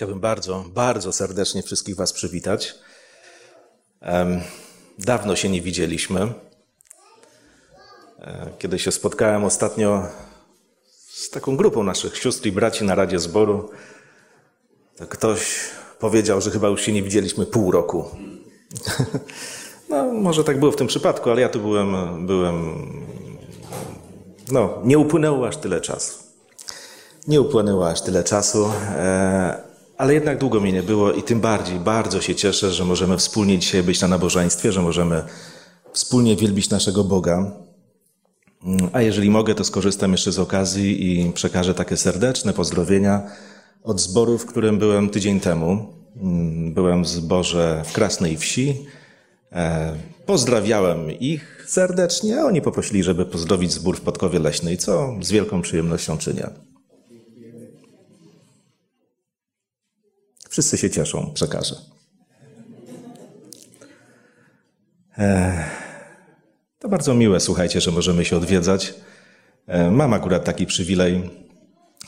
Chciałbym bardzo, bardzo serdecznie wszystkich Was przywitać. Dawno się nie widzieliśmy. E, kiedy się spotkałem ostatnio z taką grupą naszych sióstr i braci na Radzie Zboru, to ktoś powiedział, że chyba już się nie widzieliśmy pół roku. No, może tak było w tym przypadku, ale ja tu byłem, byłem no, nie upłynęło aż tyle czasu. Nie upłynęło aż tyle czasu. Ale jednak długo mnie nie było i tym bardziej bardzo się cieszę, że możemy wspólnie dzisiaj być na nabożeństwie, że możemy wspólnie wielbić naszego Boga. A jeżeli mogę, to skorzystam jeszcze z okazji i przekażę takie serdeczne pozdrowienia od zboru, w którym byłem tydzień temu. Byłem w zborze w Krasnej Wsi. E, pozdrawiałem ich serdecznie, a oni poprosili, żeby pozdrowić zbór w Podkowie Leśnej, co z wielką przyjemnością czynię. Wszyscy się cieszą, przekażę. To bardzo miłe, słuchajcie, że możemy się odwiedzać. Mam akurat taki przywilej.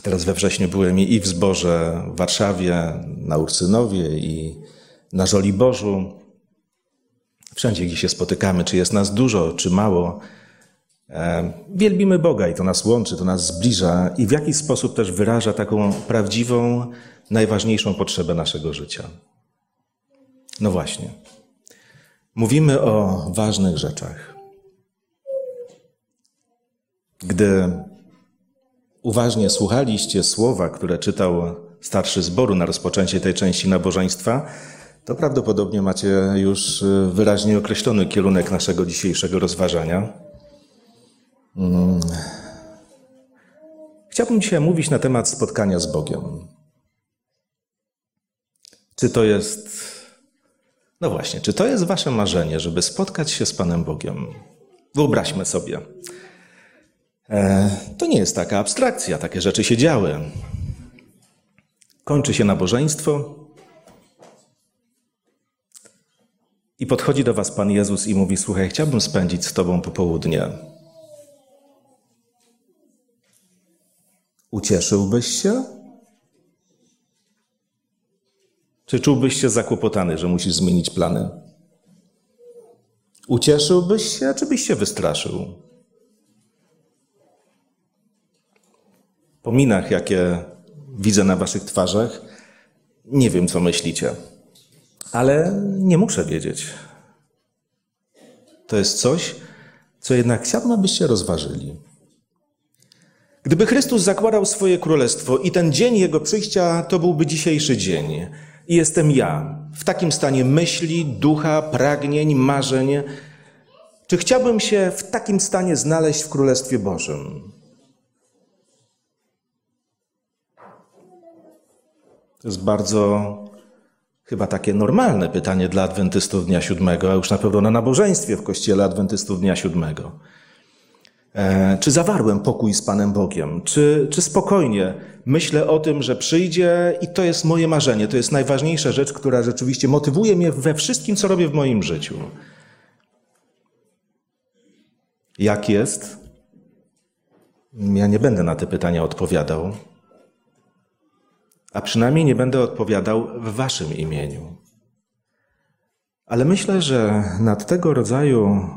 Teraz we wrześniu byłem i w zborze w Warszawie, na Ursynowie i na Żoliborzu. Wszędzie, gdzie się spotykamy, czy jest nas dużo, czy mało, wielbimy Boga i to nas łączy, to nas zbliża i w jakiś sposób też wyraża taką prawdziwą najważniejszą potrzebę naszego życia. No właśnie. Mówimy o ważnych rzeczach. Gdy uważnie słuchaliście słowa, które czytał starszy zboru na rozpoczęcie tej części nabożeństwa, to prawdopodobnie macie już wyraźnie określony kierunek naszego dzisiejszego rozważania. Chciałbym dzisiaj mówić na temat spotkania z Bogiem. Czy to jest, no właśnie, czy to jest Wasze marzenie, żeby spotkać się z Panem Bogiem? Wyobraźmy sobie. E, to nie jest taka abstrakcja, takie rzeczy się działy. Kończy się nabożeństwo i podchodzi do Was Pan Jezus i mówi: Słuchaj, chciałbym spędzić z Tobą popołudnie. Ucieszyłbyś się? Czy czułbyś się zakłopotany, że musisz zmienić plany? Ucieszyłbyś się, czy byś się wystraszył? Po minach, jakie widzę na waszych twarzach, nie wiem, co myślicie, ale nie muszę wiedzieć. To jest coś, co jednak chciałbym, abyście rozważyli. Gdyby Chrystus zakładał swoje królestwo i ten dzień Jego przyjścia to byłby dzisiejszy dzień, i jestem ja, w takim stanie myśli, ducha, pragnień, marzeń. Czy chciałbym się w takim stanie znaleźć w Królestwie Bożym? To jest bardzo chyba takie normalne pytanie dla adwentystów dnia siódmego, a już na pewno na nabożeństwie w kościele adwentystów dnia siódmego. E, czy zawarłem pokój z Panem Bogiem? Czy, czy spokojnie myślę o tym, że przyjdzie i to jest moje marzenie, to jest najważniejsza rzecz, która rzeczywiście motywuje mnie we wszystkim, co robię w moim życiu? Jak jest? Ja nie będę na te pytania odpowiadał, a przynajmniej nie będę odpowiadał w Waszym imieniu. Ale myślę, że nad tego rodzaju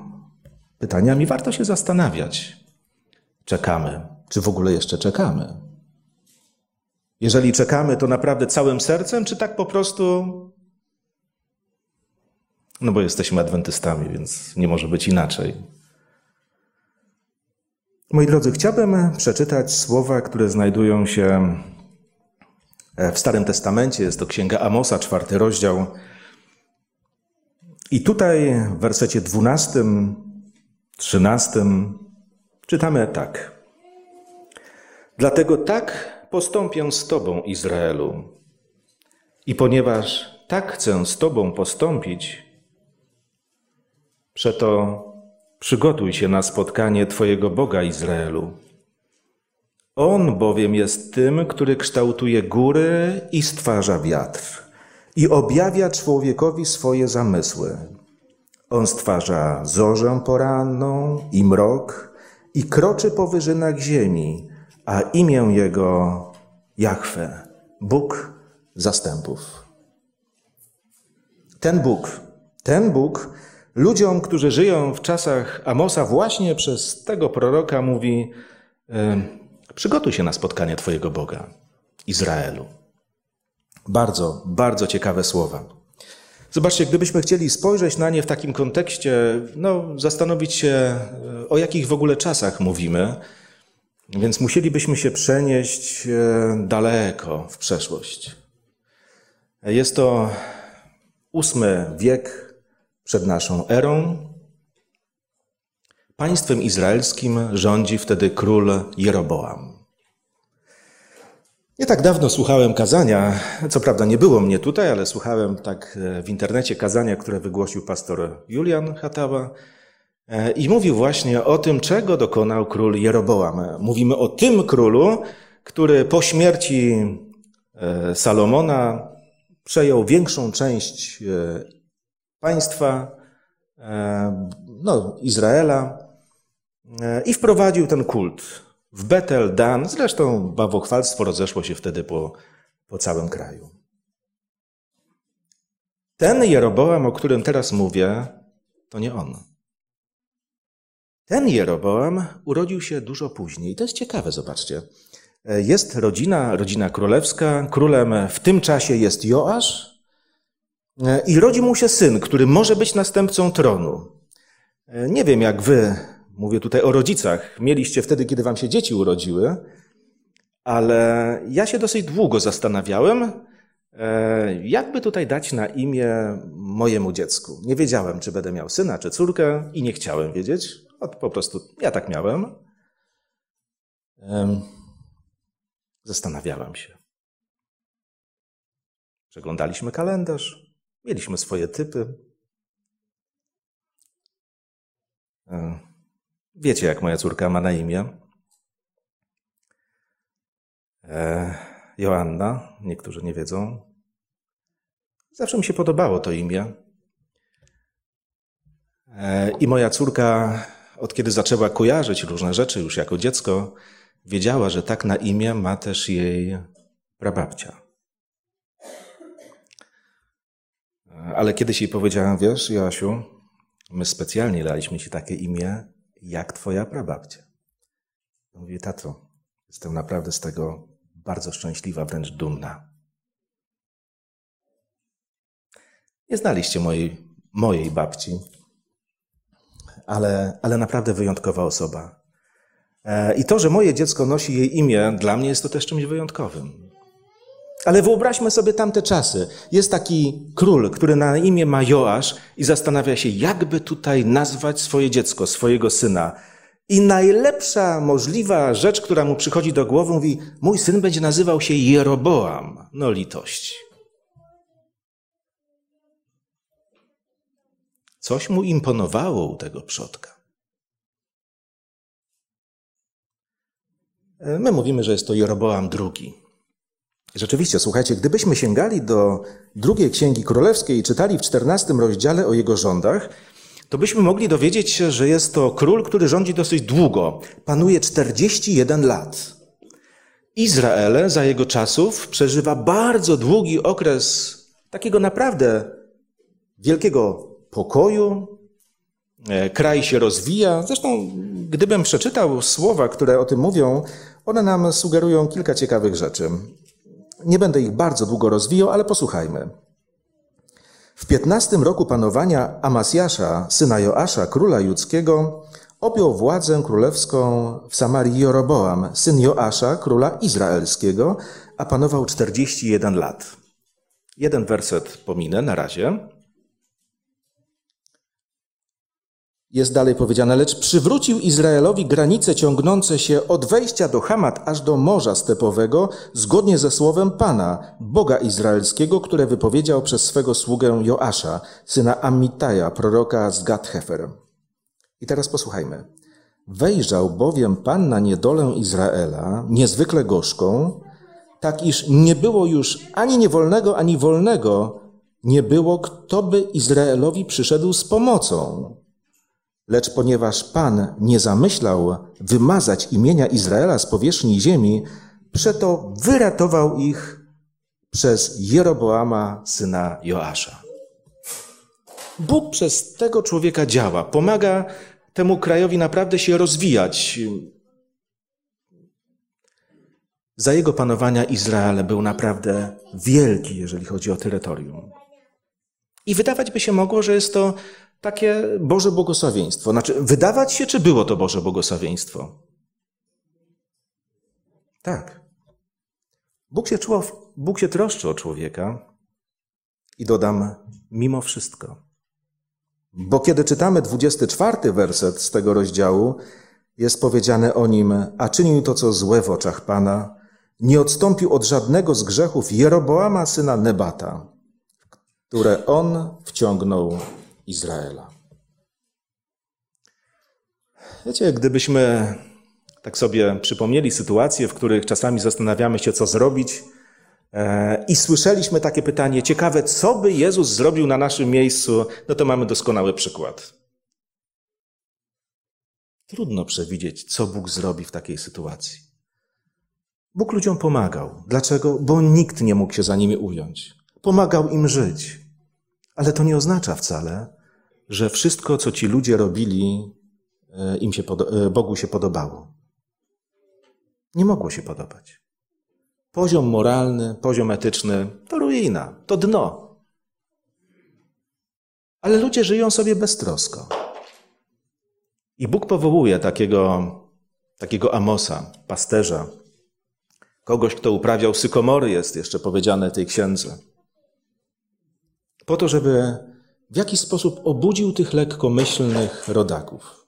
pytaniami warto się zastanawiać. Czekamy. Czy w ogóle jeszcze czekamy? Jeżeli czekamy, to naprawdę całym sercem, czy tak po prostu. No bo jesteśmy adwentystami, więc nie może być inaczej. Moi drodzy, chciałbym przeczytać słowa, które znajdują się w Starym Testamencie. Jest to Księga Amosa, czwarty rozdział. I tutaj w wersecie dwunastym trzynastym czytamy tak. Dlatego tak postąpię z Tobą, Izraelu. I ponieważ tak chcę z Tobą postąpić, przeto przygotuj się na spotkanie Twojego Boga, Izraelu. On bowiem jest tym, który kształtuje góry i stwarza wiatr i objawia człowiekowi swoje zamysły. On stwarza zorzę poranną i mrok i kroczy po wyżynach ziemi, a imię Jego Jahwe, Bóg zastępów. Ten Bóg, ten Bóg ludziom, którzy żyją w czasach Amosa, właśnie przez tego proroka mówi: Przygotuj się na spotkanie Twojego Boga, Izraelu. Bardzo, bardzo ciekawe słowa. Zobaczcie, gdybyśmy chcieli spojrzeć na nie w takim kontekście, no, zastanowić się, e, o jakich w ogóle czasach mówimy, więc musielibyśmy się przenieść e, daleko w przeszłość. Jest to ósmy wiek przed naszą erą. Państwem izraelskim rządzi wtedy król Jeroboam. Nie tak dawno słuchałem kazania, co prawda nie było mnie tutaj, ale słuchałem tak e, w internecie kazania, które wygłosił pastor Julian Hatawa e, i mówił właśnie o tym, czego dokonał król Jeroboam. Mówimy o tym królu, który po śmierci e, Salomona przejął większą część państwa, no, Izraela i wprowadził ten kult w Betel, Dan. Zresztą bawachwalstwo rozeszło się wtedy po, po całym kraju. Ten Jeroboam, o którym teraz mówię, to nie on. Ten Jeroboam urodził się dużo później. To jest ciekawe, zobaczcie. Jest rodzina, rodzina królewska. Królem w tym czasie jest Joasz. I rodzi mu się syn, który może być następcą tronu. Nie wiem, jak wy Mówię tutaj o rodzicach. Mieliście wtedy, kiedy wam się dzieci urodziły, ale ja się dosyć długo zastanawiałem, e, jakby tutaj dać na imię mojemu dziecku. Nie wiedziałem, czy będę miał syna, czy córkę i nie chciałem wiedzieć. Po prostu ja tak miałem. Zastanawiałem się. Przeglądaliśmy kalendarz, mieliśmy swoje typy. Wiecie, jak moja córka ma na imię? E, Joanna, niektórzy nie wiedzą. Zawsze mi się podobało to imię. E, I moja córka, od kiedy zaczęła kojarzyć różne rzeczy już jako dziecko, wiedziała, że tak na imię ma też jej prababcia. E, ale kiedyś jej powiedziałem, wiesz, Joasiu, my specjalnie daliśmy ci takie imię, jak twoja prababcia. Mówi, tato, jestem naprawdę z tego bardzo szczęśliwa, wręcz dumna. Nie znaliście mojej, mojej babci, ale, ale naprawdę wyjątkowa osoba. E, I to, że moje dziecko nosi jej imię, dla mnie jest to też czymś wyjątkowym. Ale wyobraźmy sobie tamte czasy. Jest taki król, który na imię ma Joasz i zastanawia się, jakby tutaj nazwać swoje dziecko, swojego syna. I najlepsza możliwa rzecz, która mu przychodzi do głowy, mówi: Mój syn będzie nazywał się Jeroboam. No litość. Coś mu imponowało u tego przodka. My mówimy, że jest to Jeroboam II. Rzeczywiście, słuchajcie, gdybyśmy sięgali do drugiej Księgi Królewskiej i czytali w czternastym rozdziale o jego rządach, to byśmy mogli dowiedzieć się, że jest to król, który rządzi dosyć długo. Panuje 41 lat. Izrael za jego czasów przeżywa bardzo długi okres takiego naprawdę wielkiego pokoju. E, kraj się rozwija. Zresztą, gdybym przeczytał słowa, które o tym mówią, one nam sugerują kilka ciekawych rzeczy. Nie będę ich bardzo długo rozwijał, ale posłuchajmy. W piętnastym roku panowania Amasjasza, syna Joasza, króla judzkiego, objął władzę królewską w Samarii Jeroboam, syn Joasza, króla izraelskiego, a panował 41 lat. Jeden werset pominę na razie. Jest dalej powiedziane, lecz przywrócił Izraelowi granice ciągnące się od wejścia do Hamat aż do Morza Stepowego, zgodnie ze słowem Pana, Boga Izraelskiego, które wypowiedział przez swego sługę Joasza, syna Amitaja, proroka z Gadhefer. I teraz posłuchajmy. Wejrzał bowiem Pan na niedolę Izraela, niezwykle gorzką, tak iż nie było już ani niewolnego, ani wolnego, nie było, kto by Izraelowi przyszedł z pomocą. Lecz ponieważ Pan nie zamyślał wymazać imienia Izraela z powierzchni ziemi, przeto wyratował ich przez Jeroboama, syna Joasza. Bóg przez tego człowieka działa, pomaga temu krajowi naprawdę się rozwijać. Za jego panowania Izrael był naprawdę wielki, jeżeli chodzi o terytorium. I wydawać by się mogło, że jest to takie Boże błogosławieństwo. Znaczy, wydawać się, czy było to Boże błogosławieństwo? Tak. Bóg się, czuł, Bóg się troszczy o człowieka i dodam, mimo wszystko. Bo kiedy czytamy 24 werset z tego rozdziału, jest powiedziane o nim, a czynił to, co złe w oczach Pana, nie odstąpił od żadnego z grzechów Jeroboama, syna Nebata, które on wciągnął Izraela. Wiecie, gdybyśmy tak sobie przypomnieli sytuacje, w których czasami zastanawiamy się, co zrobić, e, i słyszeliśmy takie pytanie, ciekawe, co by Jezus zrobił na naszym miejscu, no to mamy doskonały przykład. Trudno przewidzieć, co Bóg zrobi w takiej sytuacji. Bóg ludziom pomagał. Dlaczego? Bo nikt nie mógł się za nimi ująć. Pomagał im żyć. Ale to nie oznacza wcale, że wszystko, co ci ludzie robili, e, im się e, Bogu się podobało. Nie mogło się podobać. Poziom moralny, poziom etyczny to ruina, to dno. Ale ludzie żyją sobie beztrosko. I Bóg powołuje takiego, takiego Amosa, pasterza, kogoś, kto uprawiał sykomory, jest jeszcze powiedziane tej księdze. Po to, żeby w jakiś sposób obudził tych lekkomyślnych rodaków.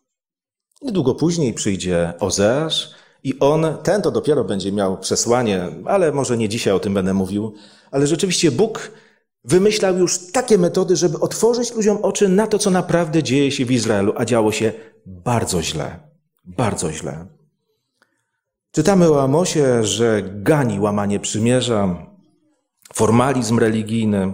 Niedługo później przyjdzie Ozeasz i on, ten to dopiero będzie miał przesłanie, ale może nie dzisiaj o tym będę mówił, ale rzeczywiście Bóg wymyślał już takie metody, żeby otworzyć ludziom oczy na to, co naprawdę dzieje się w Izraelu, a działo się bardzo źle. Bardzo źle. Czytamy o Amosie, że gani łamanie przymierza, formalizm religijny,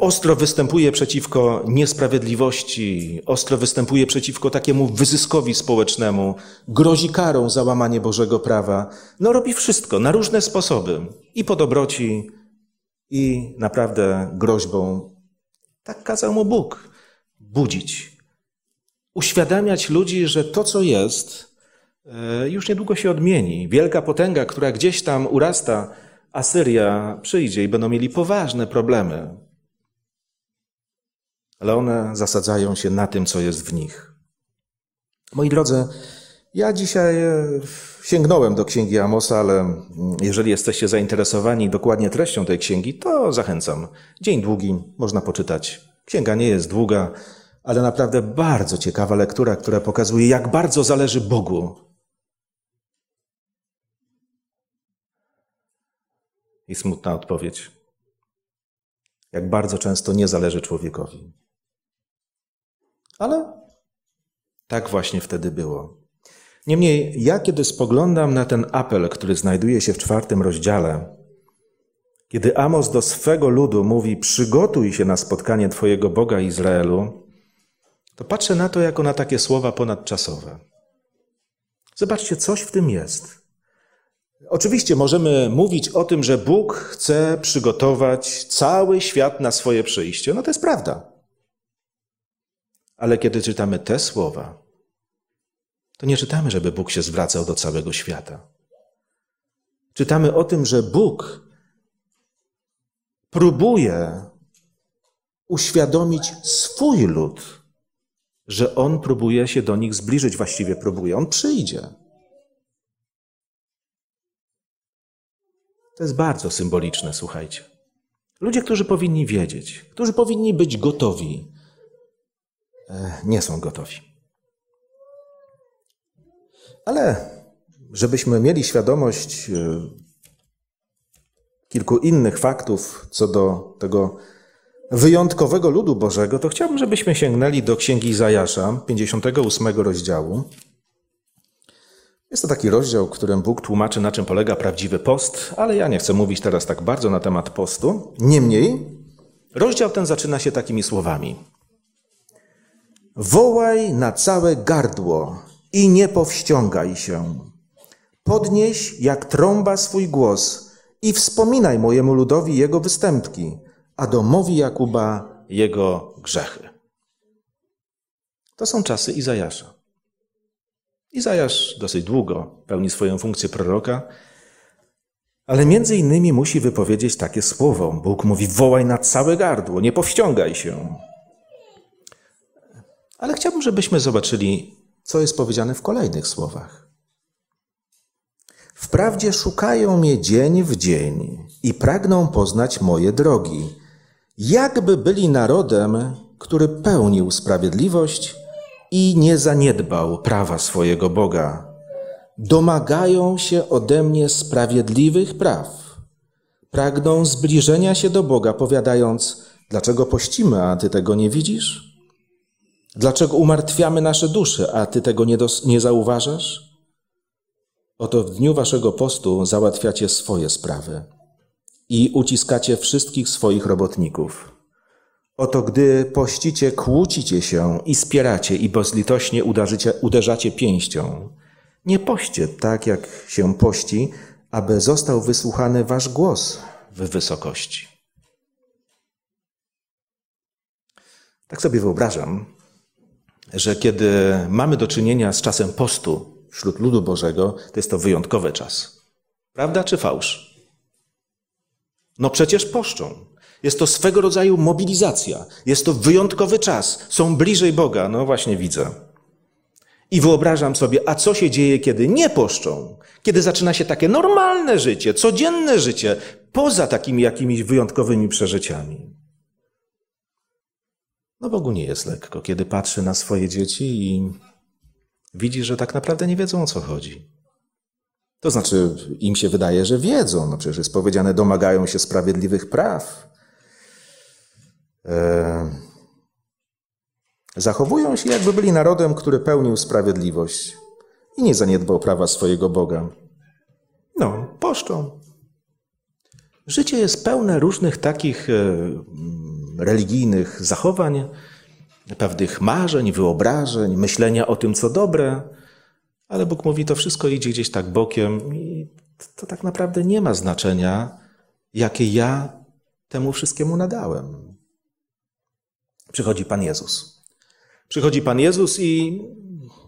ostro występuje przeciwko niesprawiedliwości, ostro występuje przeciwko takiemu wyzyskowi społecznemu, grozi karą za łamanie Bożego prawa. No robi wszystko na różne sposoby i po dobroci, i naprawdę groźbą. Tak kazał mu Bóg budzić, uświadamiać ludzi, że to, co jest, y, już niedługo się odmieni. Wielka potęga, która gdzieś tam urasta, Asyria przyjdzie i będą mieli poważne problemy ale one zasadzają się na tym, co jest w nich. Moi drodzy, ja dzisiaj e, sięgnąłem do księgi Amosa, ale jeżeli jesteście zainteresowani dokładnie treścią tej księgi, to zachęcam. Dzień długi, można poczytać. Księga nie jest długa, ale naprawdę bardzo ciekawa lektura, która pokazuje, jak bardzo zależy Bogu. I smutna odpowiedź. Jak bardzo często nie zależy człowiekowi. Ale tak właśnie wtedy było. Niemniej, ja kiedy spoglądam na ten apel, który znajduje się w czwartym rozdziale, kiedy Amos do swego ludu mówi: Przygotuj się na spotkanie Twojego Boga Izraelu, to patrzę na to jako na takie słowa ponadczasowe. Zobaczcie, coś w tym jest. Oczywiście możemy mówić o tym, że Bóg chce przygotować cały świat na swoje przyjście. No to jest prawda. Ale kiedy czytamy te słowa, to nie czytamy, żeby Bóg się zwracał do całego świata. Czytamy o tym, że Bóg próbuje uświadomić swój lud, że On próbuje się do nich zbliżyć, właściwie próbuje. On przyjdzie. To jest bardzo symboliczne, słuchajcie. Ludzie, którzy powinni wiedzieć, którzy powinni być gotowi, nie są gotowi. Ale żebyśmy mieli świadomość e, kilku innych faktów co do tego wyjątkowego ludu Bożego, to chciałbym, żebyśmy sięgnęli do Księgi Izajasza, 58 rozdziału. Jest to taki rozdział, w którym Bóg tłumaczy, na czym polega prawdziwy post, ale ja nie chcę mówić teraz tak bardzo na temat postu. Niemniej, rozdział ten zaczyna się takimi słowami. Wołaj na całe gardło i nie powściągaj się. Podnieś jak trąba swój głos I wspominaj mojemu ludowi jego występki, a domowi Jakuba jego grzechy. To są czasy Izajasza. Izajasz dosyć długo pełni swoją funkcję proroka, ale między innymi musi wypowiedzieć takie słowo. Bóg mówi: wołaj na całe gardło, nie powściągaj się. Ale chciałbym, żebyśmy zobaczyli, co jest powiedziane w kolejnych słowach. Wprawdzie szukają mnie dzień w dzień i pragną poznać moje drogi, jakby byli narodem, który pełnił sprawiedliwość i nie zaniedbał prawa swojego Boga. Domagają się ode mnie sprawiedliwych praw. Pragną zbliżenia się do Boga, powiadając: Dlaczego pościmy, a ty tego nie widzisz? Dlaczego umartwiamy nasze dusze, a ty tego nie, dos- nie zauważasz? Oto w dniu waszego postu załatwiacie swoje sprawy i uciskacie wszystkich swoich robotników. Oto gdy pościcie, kłócicie się i spieracie i bezlitośnie uderzycie, uderzacie pięścią. Nie poście tak, jak się pości, aby został wysłuchany wasz głos w wysokości. Tak sobie wyobrażam, że kiedy mamy do czynienia z czasem postu wśród ludu Bożego, to jest to wyjątkowy czas. Prawda czy fałsz? No przecież poszczą. Jest to swego rodzaju mobilizacja. Jest to wyjątkowy czas. Są bliżej Boga. No właśnie widzę. I wyobrażam sobie, a co się dzieje, kiedy nie poszczą? Kiedy zaczyna się takie normalne życie, codzienne życie, poza takimi jakimiś wyjątkowymi przeżyciami. No Bogu nie jest lekko, kiedy patrzy na swoje dzieci i widzi, że tak naprawdę nie wiedzą o co chodzi. To znaczy, im się wydaje, że wiedzą. No przecież jest powiedziane, domagają się sprawiedliwych praw. E, zachowują się, jakby byli narodem, który pełnił sprawiedliwość i nie zaniedbał prawa swojego Boga. No, poszczą. Życie jest pełne różnych takich e, religijnych zachowań, pewnych marzeń, wyobrażeń, myślenia o tym, co dobre, ale Bóg mówi, to wszystko idzie gdzieś tak bokiem i to tak naprawdę nie ma znaczenia, jakie ja temu wszystkiemu nadałem. Przychodzi Pan Jezus. Przychodzi Pan Jezus i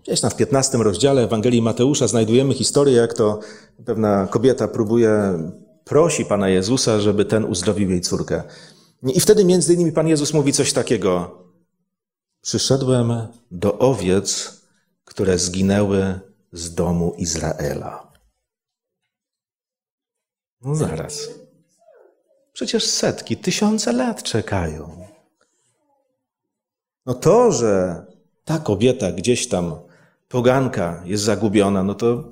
gdzieś tam w 15 rozdziale Ewangelii Mateusza znajdujemy historię, jak to pewna kobieta próbuje, prosi Pana Jezusa, żeby ten uzdrowił jej córkę. I wtedy między innymi Pan Jezus mówi coś takiego. Przyszedłem do owiec, które zginęły z domu Izraela. No zaraz. Przecież setki, tysiące lat czekają. No to, że ta kobieta gdzieś tam, poganka, jest zagubiona, no to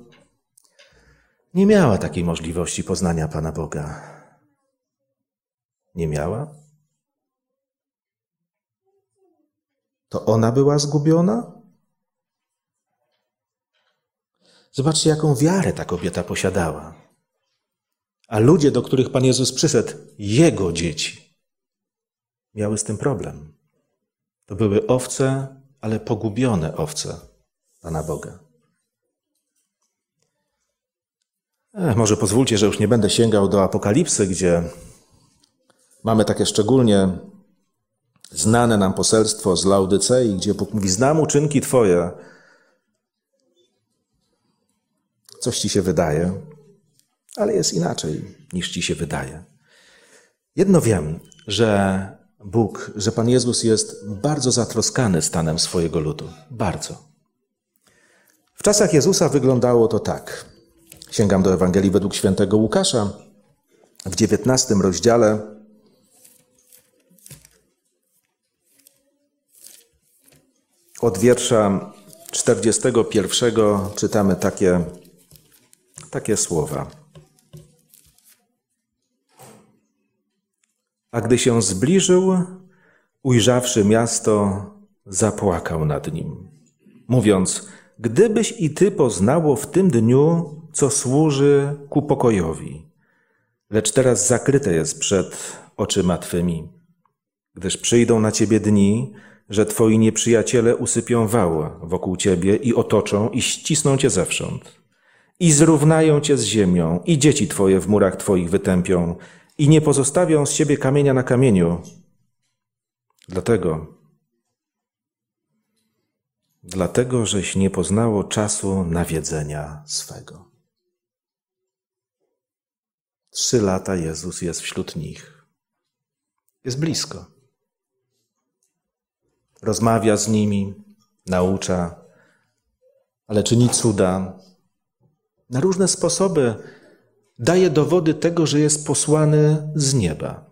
nie miała takiej możliwości poznania Pana Boga. Nie miała? To ona była zgubiona? Zobaczcie, jaką wiarę ta kobieta posiadała. A ludzie, do których Pan Jezus przyszedł, Jego dzieci, miały z tym problem. To były owce, ale pogubione owce Pana Boga. Ech, może pozwólcie, że już nie będę sięgał do Apokalipsy, gdzie mamy takie szczególnie znane nam poselstwo z Laudycei, gdzie Bóg mówi: Znam uczynki Twoje. Coś ci się wydaje, ale jest inaczej niż ci się wydaje. Jedno wiem, że Bóg, że Pan Jezus jest bardzo zatroskany stanem swojego ludu. Bardzo. W czasach Jezusa wyglądało to tak. Sięgam do Ewangelii według świętego Łukasza w XIX rozdziale. Od wiersza 41 czytamy takie, takie słowa. A gdy się zbliżył, ujrzawszy miasto, zapłakał nad nim, mówiąc: Gdybyś i ty poznało w tym dniu, co służy ku pokojowi, lecz teraz zakryte jest przed oczyma twymi, gdyż przyjdą na ciebie dni, że twoi nieprzyjaciele usypią wał wokół ciebie i otoczą i ścisną cię zewsząd i zrównają cię z ziemią, i dzieci twoje w murach twoich wytępią, i nie pozostawią z siebie kamienia na kamieniu. Dlatego, dlatego, żeś nie poznało czasu nawiedzenia swego. Trzy lata Jezus jest wśród nich. Jest blisko. Rozmawia z nimi, naucza, ale czyni cuda. Na różne sposoby daje dowody tego, że jest posłany z nieba.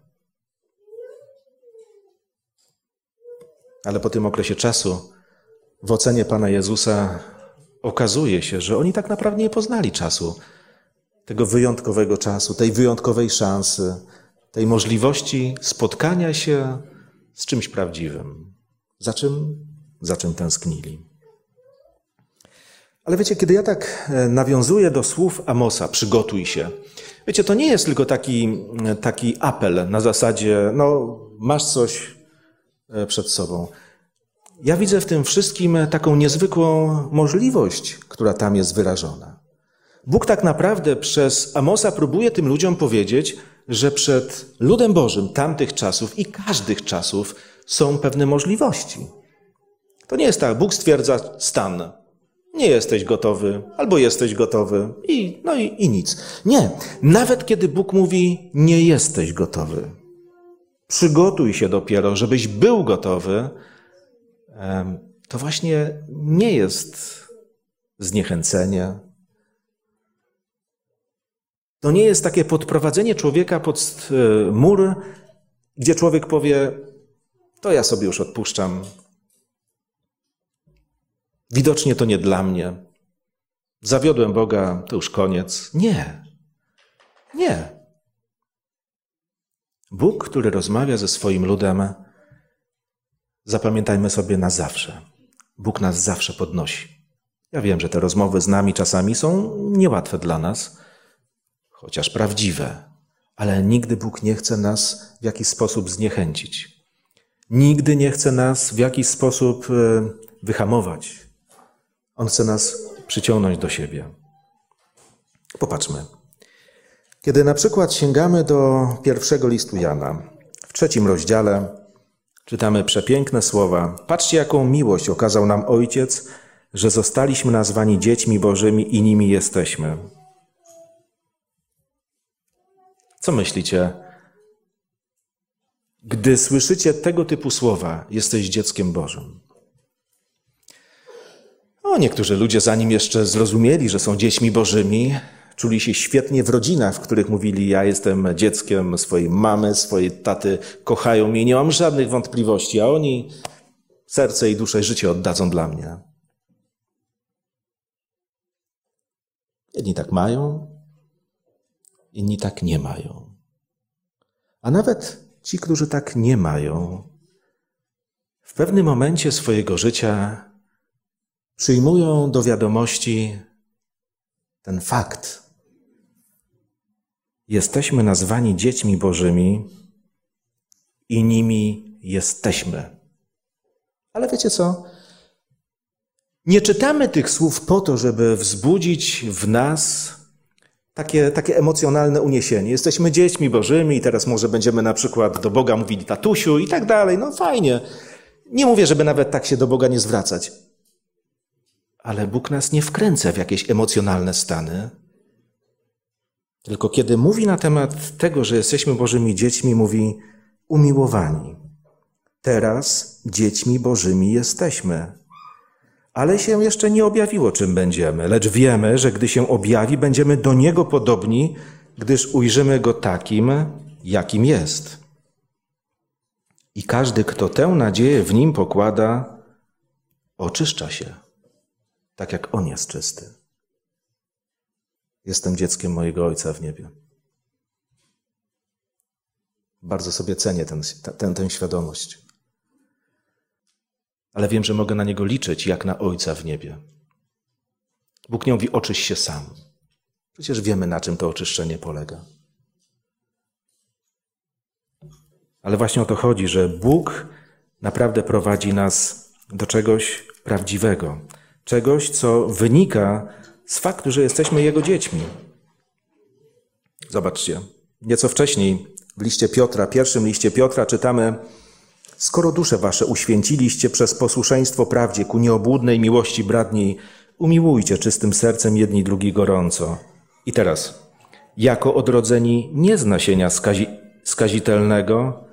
Ale po tym okresie czasu, w ocenie Pana Jezusa, okazuje się, że oni tak naprawdę nie poznali czasu, tego wyjątkowego czasu, tej wyjątkowej szansy, tej możliwości spotkania się z czymś prawdziwym. Za czym? Za czym tęsknili. Ale wiecie, kiedy ja tak e, nawiązuję do słów Amosa, przygotuj się. Wiecie, to nie jest tylko taki, e, taki apel na zasadzie, no, masz coś e, przed sobą. Ja widzę w tym wszystkim taką niezwykłą możliwość, która tam jest wyrażona. Bóg tak naprawdę przez Amosa próbuje tym ludziom powiedzieć, że przed ludem Bożym tamtych czasów i każdych czasów są pewne możliwości. To nie jest tak, Bóg stwierdza stan. Nie jesteś gotowy, albo jesteś gotowy, i, no i, i nic. Nie. Nawet kiedy Bóg mówi, nie jesteś gotowy, przygotuj się dopiero, żebyś był gotowy, to właśnie nie jest zniechęcenie. To nie jest takie podprowadzenie człowieka pod e, mur, gdzie człowiek powie: To ja sobie już odpuszczam, Widocznie to nie dla mnie. Zawiodłem Boga, to już koniec. Nie. Nie. Bóg, który rozmawia ze swoim ludem, zapamiętajmy sobie na zawsze. Bóg nas zawsze podnosi. Ja wiem, że te rozmowy z nami czasami są niełatwe dla nas, chociaż prawdziwe, ale nigdy Bóg nie chce nas w jakiś sposób zniechęcić. Nigdy nie chce nas w jakiś sposób e, wyhamować, on chce nas przyciągnąć do siebie. Popatrzmy. Kiedy na przykład sięgamy do pierwszego listu Jana, w trzecim rozdziale czytamy przepiękne słowa. Patrzcie, jaką miłość okazał nam Ojciec, że zostaliśmy nazwani dziećmi Bożymi i nimi jesteśmy. Co myślicie? Gdy słyszycie tego typu słowa, jesteś dzieckiem Bożym. No, niektórzy ludzie, zanim jeszcze zrozumieli, że są dziećmi bożymi, czuli się świetnie w rodzinach, w których mówili: Ja jestem dzieckiem swojej mamy, swojej taty, kochają mnie, nie mam żadnych wątpliwości, a oni serce i duszę i życie oddadzą dla mnie. Jedni tak mają, inni tak nie mają. A nawet ci, którzy tak nie mają, w pewnym momencie swojego życia przyjmują do wiadomości ten fakt. Jesteśmy nazwani dziećmi Bożymi i nimi jesteśmy. Ale wiecie co? Nie czytamy tych słów po to, żeby wzbudzić w nas takie, takie emocjonalne uniesienie. Jesteśmy dziećmi Bożymi i teraz może będziemy na przykład do Boga mówili tatusiu i tak dalej. No fajnie. Nie mówię, żeby nawet tak się do Boga nie zwracać. Ale Bóg nas nie wkręca w jakieś emocjonalne stany. Tylko kiedy mówi na temat tego, że jesteśmy Bożymi dziećmi, mówi umiłowani. Teraz dziećmi Bożymi jesteśmy. Ale się jeszcze nie objawiło, czym będziemy, lecz wiemy, że gdy się objawi, będziemy do Niego podobni, gdyż ujrzymy Go takim, jakim jest. I każdy, kto tę nadzieję w Nim pokłada, oczyszcza się tak jak On jest czysty. Jestem dzieckiem mojego Ojca w niebie. Bardzo sobie cenię ten, ten, tę świadomość. Ale wiem, że mogę na Niego liczyć jak na Ojca w niebie. Bóg nie mówi, oczyś się sam. Przecież wiemy, na czym to oczyszczenie polega. Ale właśnie o to chodzi, że Bóg naprawdę prowadzi nas do czegoś prawdziwego, czegoś, co wynika z faktu, że jesteśmy Jego dziećmi. Zobaczcie, nieco wcześniej w liście Piotra, pierwszym liście Piotra czytamy: Skoro dusze wasze uświęciliście przez posłuszeństwo prawdzie ku nieobłudnej miłości bratniej, umiłujcie czystym sercem jedni drugi gorąco. I teraz, jako odrodzeni nie z nasienia skazi skazitelnego,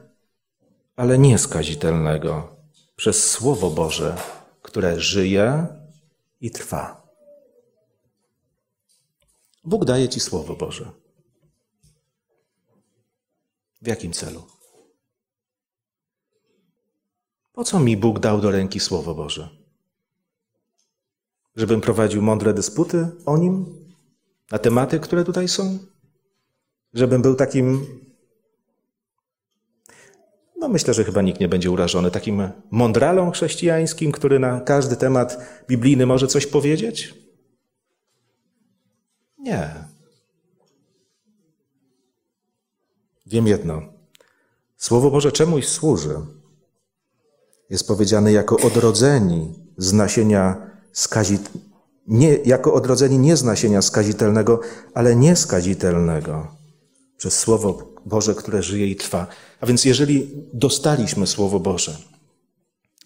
ale nieskazitelnego, przez Słowo Boże, które żyje i trwa. Bóg daje Ci Słowo Boże. W jakim celu? Po co mi Bóg dał do ręki Słowo Boże? Żebym prowadził mądre dysputy o nim na tematy, które tutaj są? Żebym był takim, no myślę, że chyba nikt nie będzie urażony, takim mądralą chrześcijańskim, który na każdy temat biblijny może coś powiedzieć? Nie. Wiem jedno. Słowo Boże czemuś służy. Jest powiedziane jako odrodzeni z nasienia skazit... nie, jako odrodzeni nie z nasienia skazitelnego, ale nieskazitelnego. Przez Słowo Boże, które żyje i trwa. A więc jeżeli dostaliśmy Słowo Boże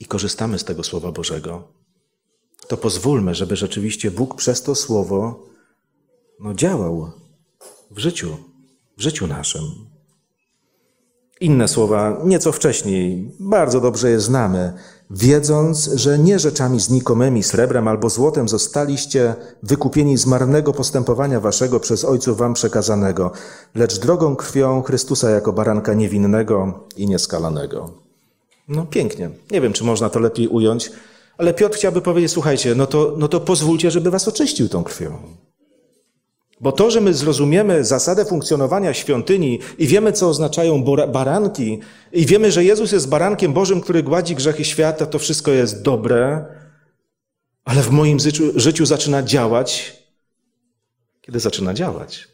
i korzystamy z tego Słowa Bożego, to pozwólmy, żeby rzeczywiście Bóg przez to Słowo no, działał w życiu, w życiu naszym. Inne słowa, nieco wcześniej, bardzo dobrze je znamy, wiedząc, że nie rzeczami znikomymi, srebrem albo złotem zostaliście wykupieni z marnego postępowania waszego przez ojców wam przekazanego, lecz drogą krwią Chrystusa jako baranka niewinnego i nieskalanego. No pięknie. Nie wiem, czy można to lepiej ująć, ale Piotr chciałby powiedzieć, słuchajcie, no to, no to pozwólcie, żeby was oczyścił tą krwią. Bo to, że my zrozumiemy zasadę funkcjonowania świątyni i wiemy, co oznaczają baranki, i wiemy, że Jezus jest barankiem Bożym, który gładzi grzechy świata, to wszystko jest dobre, ale w moim życiu, życiu zaczyna działać, kiedy zaczyna działać.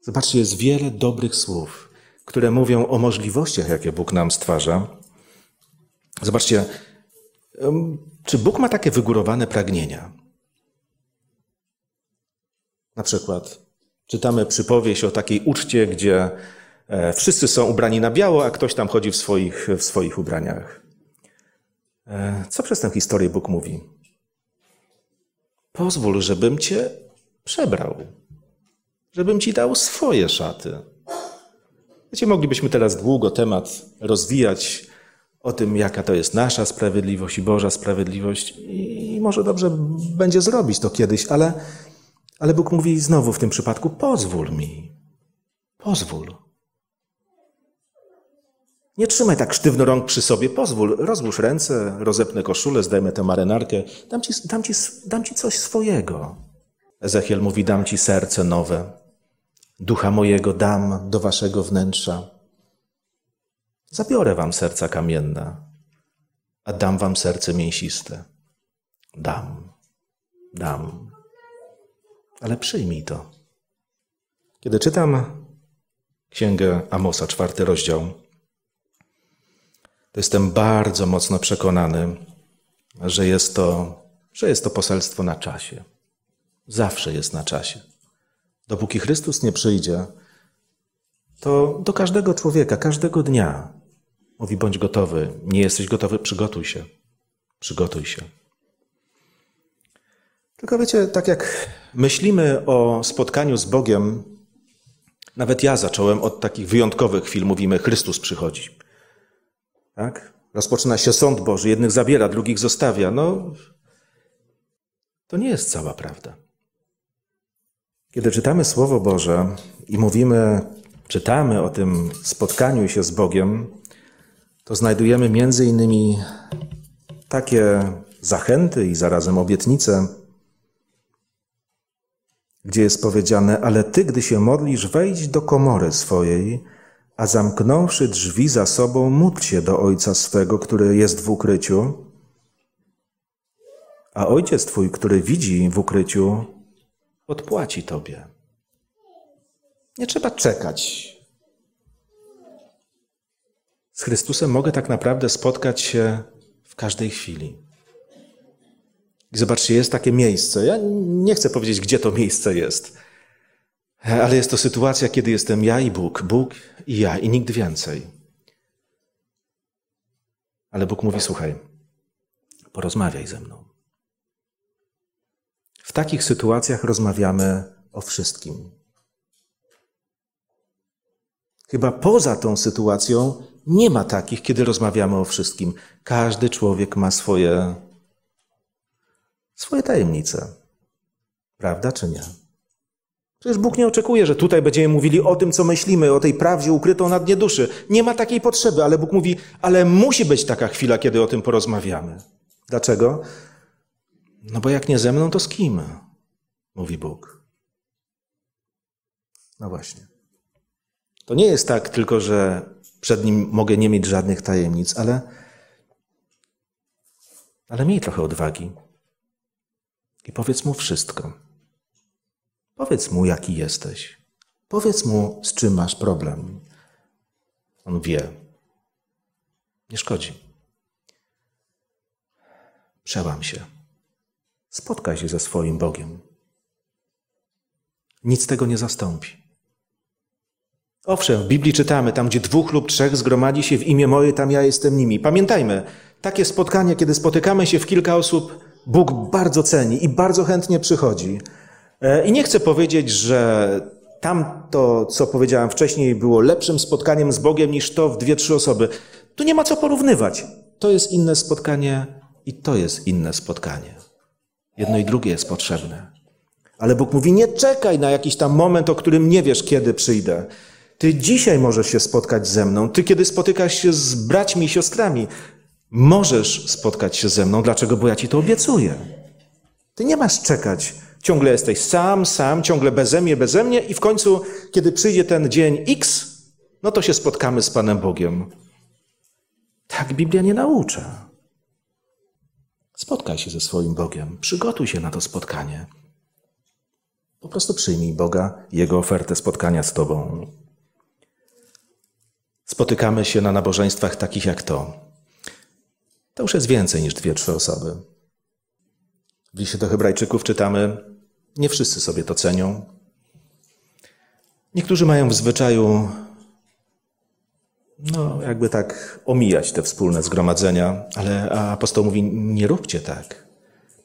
Zobaczcie, jest wiele dobrych słów, które mówią o możliwościach, jakie Bóg nam stwarza. Zobaczcie, czy Bóg ma takie wygórowane pragnienia? Na przykład czytamy przypowieść o takiej uczcie, gdzie e, wszyscy są ubrani na biało, a ktoś tam chodzi w swoich, w swoich ubraniach. E, co przez tę historię Bóg mówi? Pozwól, żebym cię przebrał, żebym ci dał swoje szaty. Wiecie, moglibyśmy teraz długo temat rozwijać o tym, jaka to jest nasza sprawiedliwość i Boża sprawiedliwość, i może dobrze będzie zrobić to kiedyś, ale ale Bóg mówi znowu w tym przypadku: pozwól mi. Pozwól. Nie trzymaj tak sztywno rąk przy sobie, pozwól, rozłóż ręce, rozepnę koszulę, zdejmę tę marynarkę, dam ci, dam, ci, dam ci coś swojego. Ezechiel mówi, dam ci serce nowe, ducha mojego dam do waszego wnętrza. Zabiorę wam serca kamienne, a dam wam serce mięsiste. Dam, dam ale przyjmij to. Kiedy czytam Księgę Amosa, czwarty rozdział, to jestem bardzo mocno przekonany, że jest to, że jest to poselstwo na czasie. Zawsze jest na czasie. Dopóki Chrystus nie przyjdzie, to do każdego człowieka, każdego dnia mówi: bądź gotowy. Nie jesteś gotowy, przygotuj się. Przygotuj się. Tylko wiecie, tak jak myślimy o spotkaniu z Bogiem, nawet ja zacząłem od takich wyjątkowych chwil, mówimy Chrystus przychodzi. Tak? Rozpoczyna się sąd Boży, jednych zabiera, drugich zostawia. No, to nie jest cała prawda. Kiedy czytamy Słowo Boże i mówimy, czytamy o tym spotkaniu się z Bogiem, to znajdujemy między innymi takie zachęty i zarazem obietnice, gdzie jest powiedziane: Ale ty, gdy się modlisz, wejdź do komory swojej, a zamknąwszy drzwi za sobą, módl się do ojca swego, który jest w ukryciu. A ojciec twój, który widzi w ukryciu, odpłaci tobie. Nie trzeba czekać. Z Chrystusem mogę tak naprawdę spotkać się w każdej chwili. I zobaczcie, jest takie miejsce. Ja nie chcę powiedzieć, gdzie to miejsce jest, ale jest to sytuacja, kiedy jestem ja i Bóg, Bóg i ja, i nikt więcej. Ale Bóg mówi: Słuchaj, porozmawiaj ze mną. W takich sytuacjach rozmawiamy o wszystkim. Chyba poza tą sytuacją nie ma takich, kiedy rozmawiamy o wszystkim. Każdy człowiek ma swoje, swoje tajemnice. Prawda czy nie? Przecież Bóg nie oczekuje, że tutaj będziemy mówili o tym, co myślimy, o tej prawdzie ukrytą na dnie duszy. Nie ma takiej potrzeby, ale Bóg mówi, ale musi być taka chwila, kiedy o tym porozmawiamy. Dlaczego? No bo jak nie ze mną, to z kim? Mówi Bóg. No właśnie. To nie jest tak tylko, że przed nim mogę nie mieć żadnych tajemnic, ale, ale miej trochę odwagi i powiedz mu wszystko. Powiedz mu, jaki jesteś. Powiedz mu, z czym masz problem. On wie. Nie szkodzi. Przełam się. Spotkaj się ze swoim Bogiem. Nic tego nie zastąpi. Owszem, w Biblii czytamy, tam gdzie dwóch lub trzech zgromadzi się w imię moje, tam ja jestem nimi. Pamiętajmy, takie spotkanie, kiedy spotykamy się w kilka osób, Bóg bardzo ceni i bardzo chętnie przychodzi. E, I nie chcę powiedzieć, że tamto, co powiedziałem wcześniej, było lepszym spotkaniem z Bogiem niż to w dwie, trzy osoby. Tu nie ma co porównywać. To jest inne spotkanie i to jest inne spotkanie. Jedno i drugie jest potrzebne. Ale Bóg mówi: Nie czekaj na jakiś tam moment, o którym nie wiesz, kiedy przyjdę. Ty dzisiaj możesz się spotkać ze mną. Ty, kiedy spotykasz się z braćmi i siostrami, możesz spotkać się ze mną. Dlaczego? Bo ja ci to obiecuję. Ty nie masz czekać. Ciągle jesteś sam, sam, ciągle bezemnie, bezemnie i w końcu, kiedy przyjdzie ten dzień X, no to się spotkamy z Panem Bogiem. Tak Biblia nie naucza. Spotkaj się ze swoim Bogiem. Przygotuj się na to spotkanie. Po prostu przyjmij Boga, Jego ofertę spotkania z Tobą. Spotykamy się na nabożeństwach takich jak to. To już jest więcej niż dwie, trzy osoby. W liście do Hebrajczyków czytamy: Nie wszyscy sobie to cenią. Niektórzy mają w zwyczaju, no, jakby tak omijać te wspólne zgromadzenia, ale apostoł mówi: Nie róbcie tak.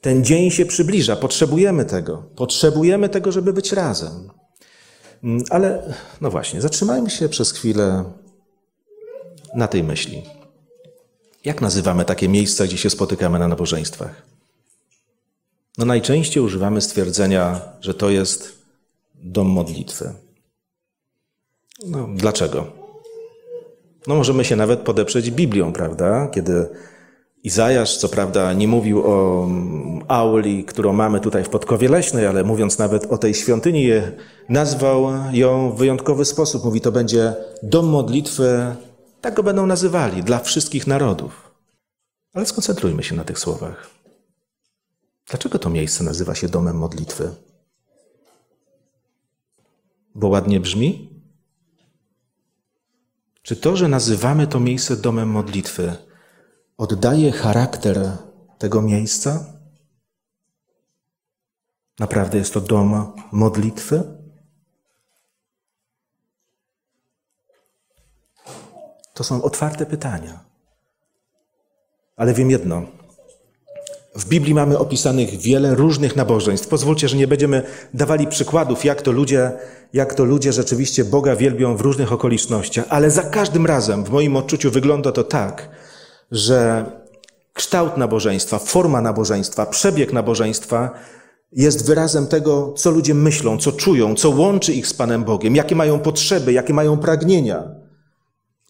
Ten dzień się przybliża, potrzebujemy tego. Potrzebujemy tego, żeby być razem. Mm, ale, no właśnie, zatrzymajmy się przez chwilę na tej myśli. Jak nazywamy takie miejsca, gdzie się spotykamy na nabożeństwach? No najczęściej używamy stwierdzenia, że to jest dom modlitwy. No, dlaczego? No możemy się nawet podeprzeć Biblią, prawda? Kiedy Izajasz, co prawda, nie mówił o mm, auli, którą mamy tutaj w Podkowie Leśnej, ale mówiąc nawet o tej świątyni, nazwał ją w wyjątkowy sposób. Mówi, to będzie dom modlitwy tak go będą nazywali dla wszystkich narodów. Ale skoncentrujmy się na tych słowach. Dlaczego to miejsce nazywa się domem modlitwy? Bo ładnie brzmi? Czy to, że nazywamy to miejsce domem modlitwy, oddaje charakter tego miejsca? Naprawdę jest to dom modlitwy? To są otwarte pytania. Ale wiem jedno. W Biblii mamy opisanych wiele różnych nabożeństw. Pozwólcie, że nie będziemy dawali przykładów, jak to ludzie, jak to ludzie rzeczywiście Boga wielbią w różnych okolicznościach, ale za każdym razem w moim odczuciu wygląda to tak, że kształt nabożeństwa, forma nabożeństwa, przebieg nabożeństwa jest wyrazem tego, co ludzie myślą, co czują, co łączy ich z Panem Bogiem, jakie mają potrzeby, jakie mają pragnienia.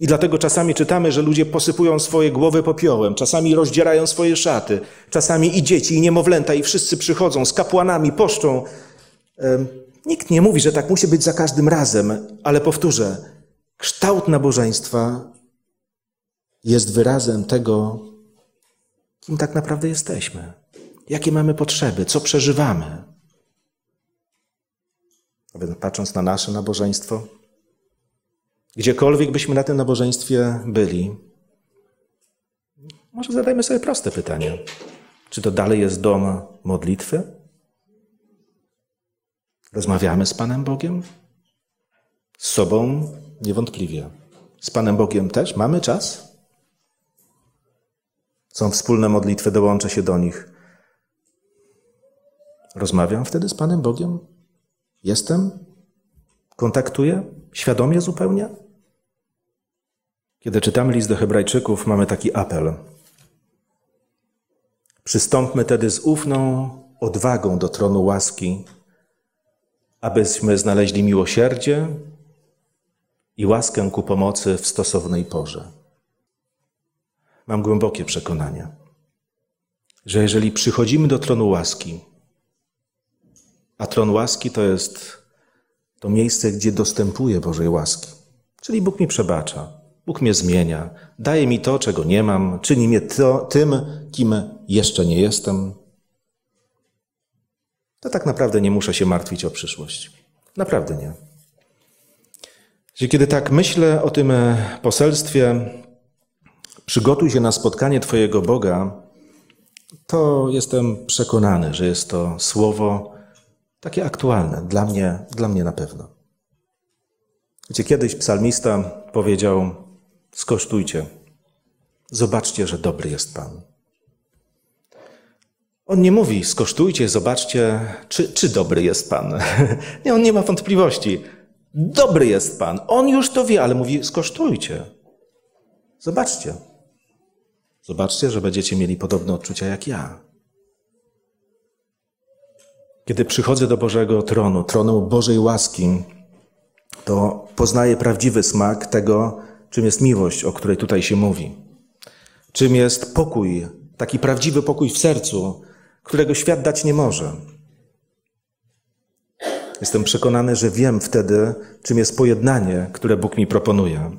I dlatego czasami czytamy, że ludzie posypują swoje głowy popiołem, czasami rozdzierają swoje szaty, czasami i dzieci, i niemowlęta, i wszyscy przychodzą z kapłanami, poszczą. Nikt nie mówi, że tak musi być za każdym razem, ale powtórzę, kształt nabożeństwa jest wyrazem tego, kim tak naprawdę jesteśmy, jakie mamy potrzeby, co przeżywamy. Patrząc na nasze nabożeństwo, Gdziekolwiek byśmy na tym nabożeństwie byli, może zadajmy sobie proste pytanie. Czy to dalej jest dom modlitwy? Rozmawiamy z Panem Bogiem? Z sobą niewątpliwie. Z Panem Bogiem też mamy czas? Są wspólne modlitwy, dołączę się do nich. Rozmawiam wtedy z Panem Bogiem? Jestem? Kontaktuję? Świadomie zupełnie? Kiedy czytamy list do Hebrajczyków, mamy taki apel. Przystąpmy tedy z ufną odwagą do tronu łaski, abyśmy znaleźli miłosierdzie i łaskę ku pomocy w stosownej porze. Mam głębokie przekonanie, że jeżeli przychodzimy do tronu łaski, a tron łaski to jest to miejsce, gdzie dostępuję Bożej łaski, czyli Bóg mi przebacza, Bóg mnie zmienia, daje mi to, czego nie mam, czyni mnie to, tym, kim jeszcze nie jestem. To tak naprawdę nie muszę się martwić o przyszłość. Naprawdę nie. Kiedy tak myślę o tym e, poselstwie, przygotuj się na spotkanie Twojego Boga, to jestem przekonany, że jest to słowo takie aktualne dla mnie, dla mnie na pewno. Gdzie kiedyś psalmista powiedział: Skosztujcie, zobaczcie, że dobry jest Pan. On nie mówi, skosztujcie, zobaczcie, czy, czy dobry jest Pan. nie, on nie ma wątpliwości. Dobry jest Pan. On już to wie, ale mówi, skosztujcie. Zobaczcie. Zobaczcie, że będziecie mieli podobne odczucia jak ja. Kiedy przychodzę do Bożego tronu, tronu Bożej łaski, to poznaję prawdziwy smak tego, czym jest miłość, o której tutaj się mówi. Czym jest pokój, taki prawdziwy pokój w sercu, którego świat dać nie może. Jestem przekonany, że wiem wtedy, czym jest pojednanie, które Bóg mi proponuje.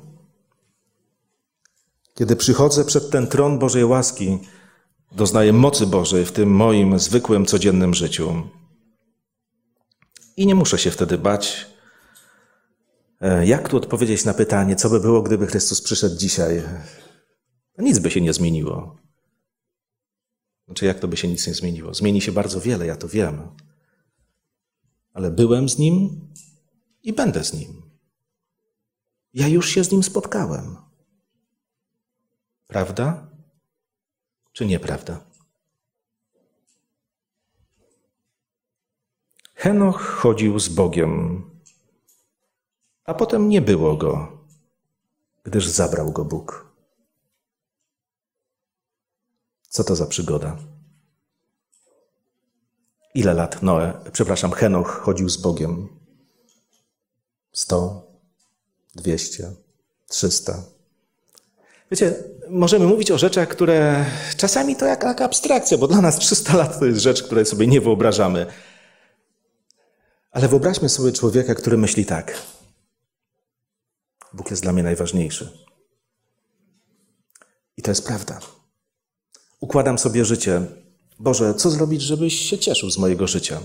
Kiedy przychodzę przed ten tron Bożej łaski, doznaję mocy Bożej w tym moim zwykłym, codziennym życiu. I nie muszę się wtedy bać, jak tu odpowiedzieć na pytanie, co by było, gdyby Chrystus przyszedł dzisiaj? Nic by się nie zmieniło. Znaczy, jak to by się nic nie zmieniło? Zmieni się bardzo wiele, ja to wiem. Ale byłem z Nim i będę z Nim. Ja już się z Nim spotkałem. Prawda czy nieprawda? Henoch chodził z Bogiem, a potem nie było go, gdyż zabrał go Bóg. Co to za przygoda? Ile lat Noe, przepraszam, Henoch chodził z Bogiem? Sto, dwieście, trzysta. Wiecie, możemy mówić o rzeczach, które czasami to jak, jak abstrakcja, bo dla nas 300 lat to jest rzecz, której sobie nie wyobrażamy. Ale wyobraźmy sobie człowieka, który myśli tak. Bóg jest dla mnie najważniejszy. I to jest prawda. Układam sobie życie. Boże, co zrobić, żebyś się cieszył z mojego życia?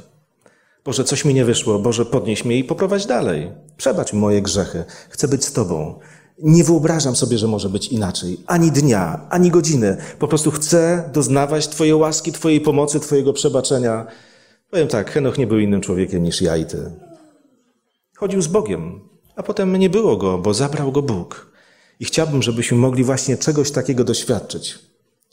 Boże, coś mi nie wyszło. Boże, podnieś mnie i poprowadź dalej. Przebacz moje grzechy. Chcę być z Tobą. Nie wyobrażam sobie, że może być inaczej. Ani dnia, ani godziny. Po prostu chcę doznawać Twojej łaski, Twojej pomocy, Twojego przebaczenia. Powiem tak, Henoch nie był innym człowiekiem niż ja i Ty. Chodził z Bogiem, a potem nie było go, bo zabrał go Bóg. I chciałbym, żebyśmy mogli właśnie czegoś takiego doświadczyć.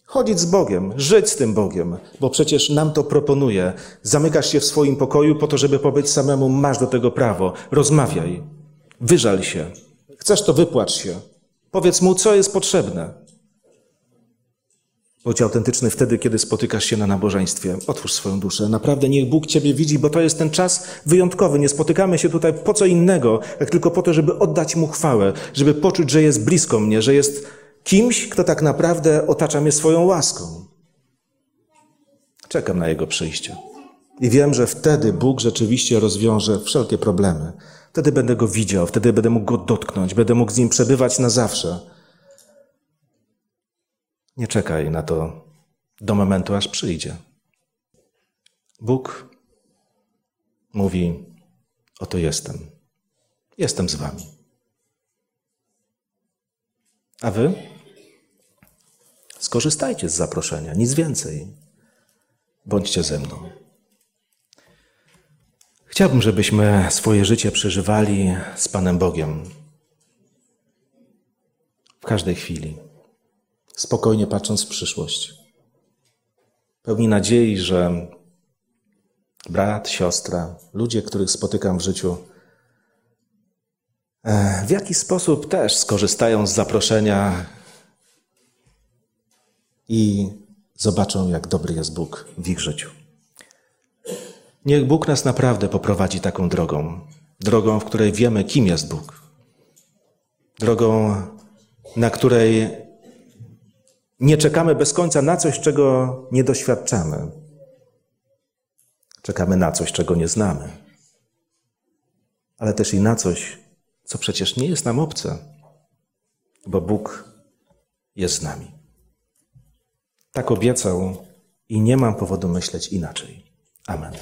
Chodzić z Bogiem, żyć z tym Bogiem, bo przecież nam to proponuje. Zamykasz się w swoim pokoju po to, żeby pobyć samemu, masz do tego prawo. Rozmawiaj, wyżal się. Chcesz to wypłacz się. Powiedz mu, co jest potrzebne. Bądź autentyczny wtedy, kiedy spotykasz się na nabożeństwie. Otwórz swoją duszę. Naprawdę niech Bóg Ciebie widzi, bo to jest ten czas wyjątkowy. Nie spotykamy się tutaj po co innego, jak tylko po to, żeby oddać Mu chwałę, żeby poczuć, że jest blisko mnie, że jest kimś, kto tak naprawdę otacza mnie swoją łaską. Czekam na Jego przyjście. I wiem, że wtedy Bóg rzeczywiście rozwiąże wszelkie problemy. Wtedy będę Go widział, wtedy będę mógł Go dotknąć, będę mógł z Nim przebywać na zawsze. Nie czekaj na to do momentu, aż przyjdzie. Bóg mówi: Oto jestem. Jestem z Wami. A Wy? Skorzystajcie z zaproszenia, nic więcej. bądźcie ze mną. Chciałbym, żebyśmy swoje życie przeżywali z Panem Bogiem w każdej chwili, spokojnie patrząc w przyszłość. Pełni nadziei, że brat, siostra, ludzie, których spotykam w życiu, e, w jaki sposób też skorzystają z zaproszenia i zobaczą, jak dobry jest Bóg w ich życiu. Niech Bóg nas naprawdę poprowadzi taką drogą, drogą, w której wiemy, kim jest Bóg, drogą, na której nie czekamy bez końca na coś, czego nie doświadczamy. Czekamy na coś, czego nie znamy, ale też i na coś, co przecież nie jest nam obce, bo Bóg jest z nami. Tak obiecał i nie mam powodu myśleć inaczej. Amen.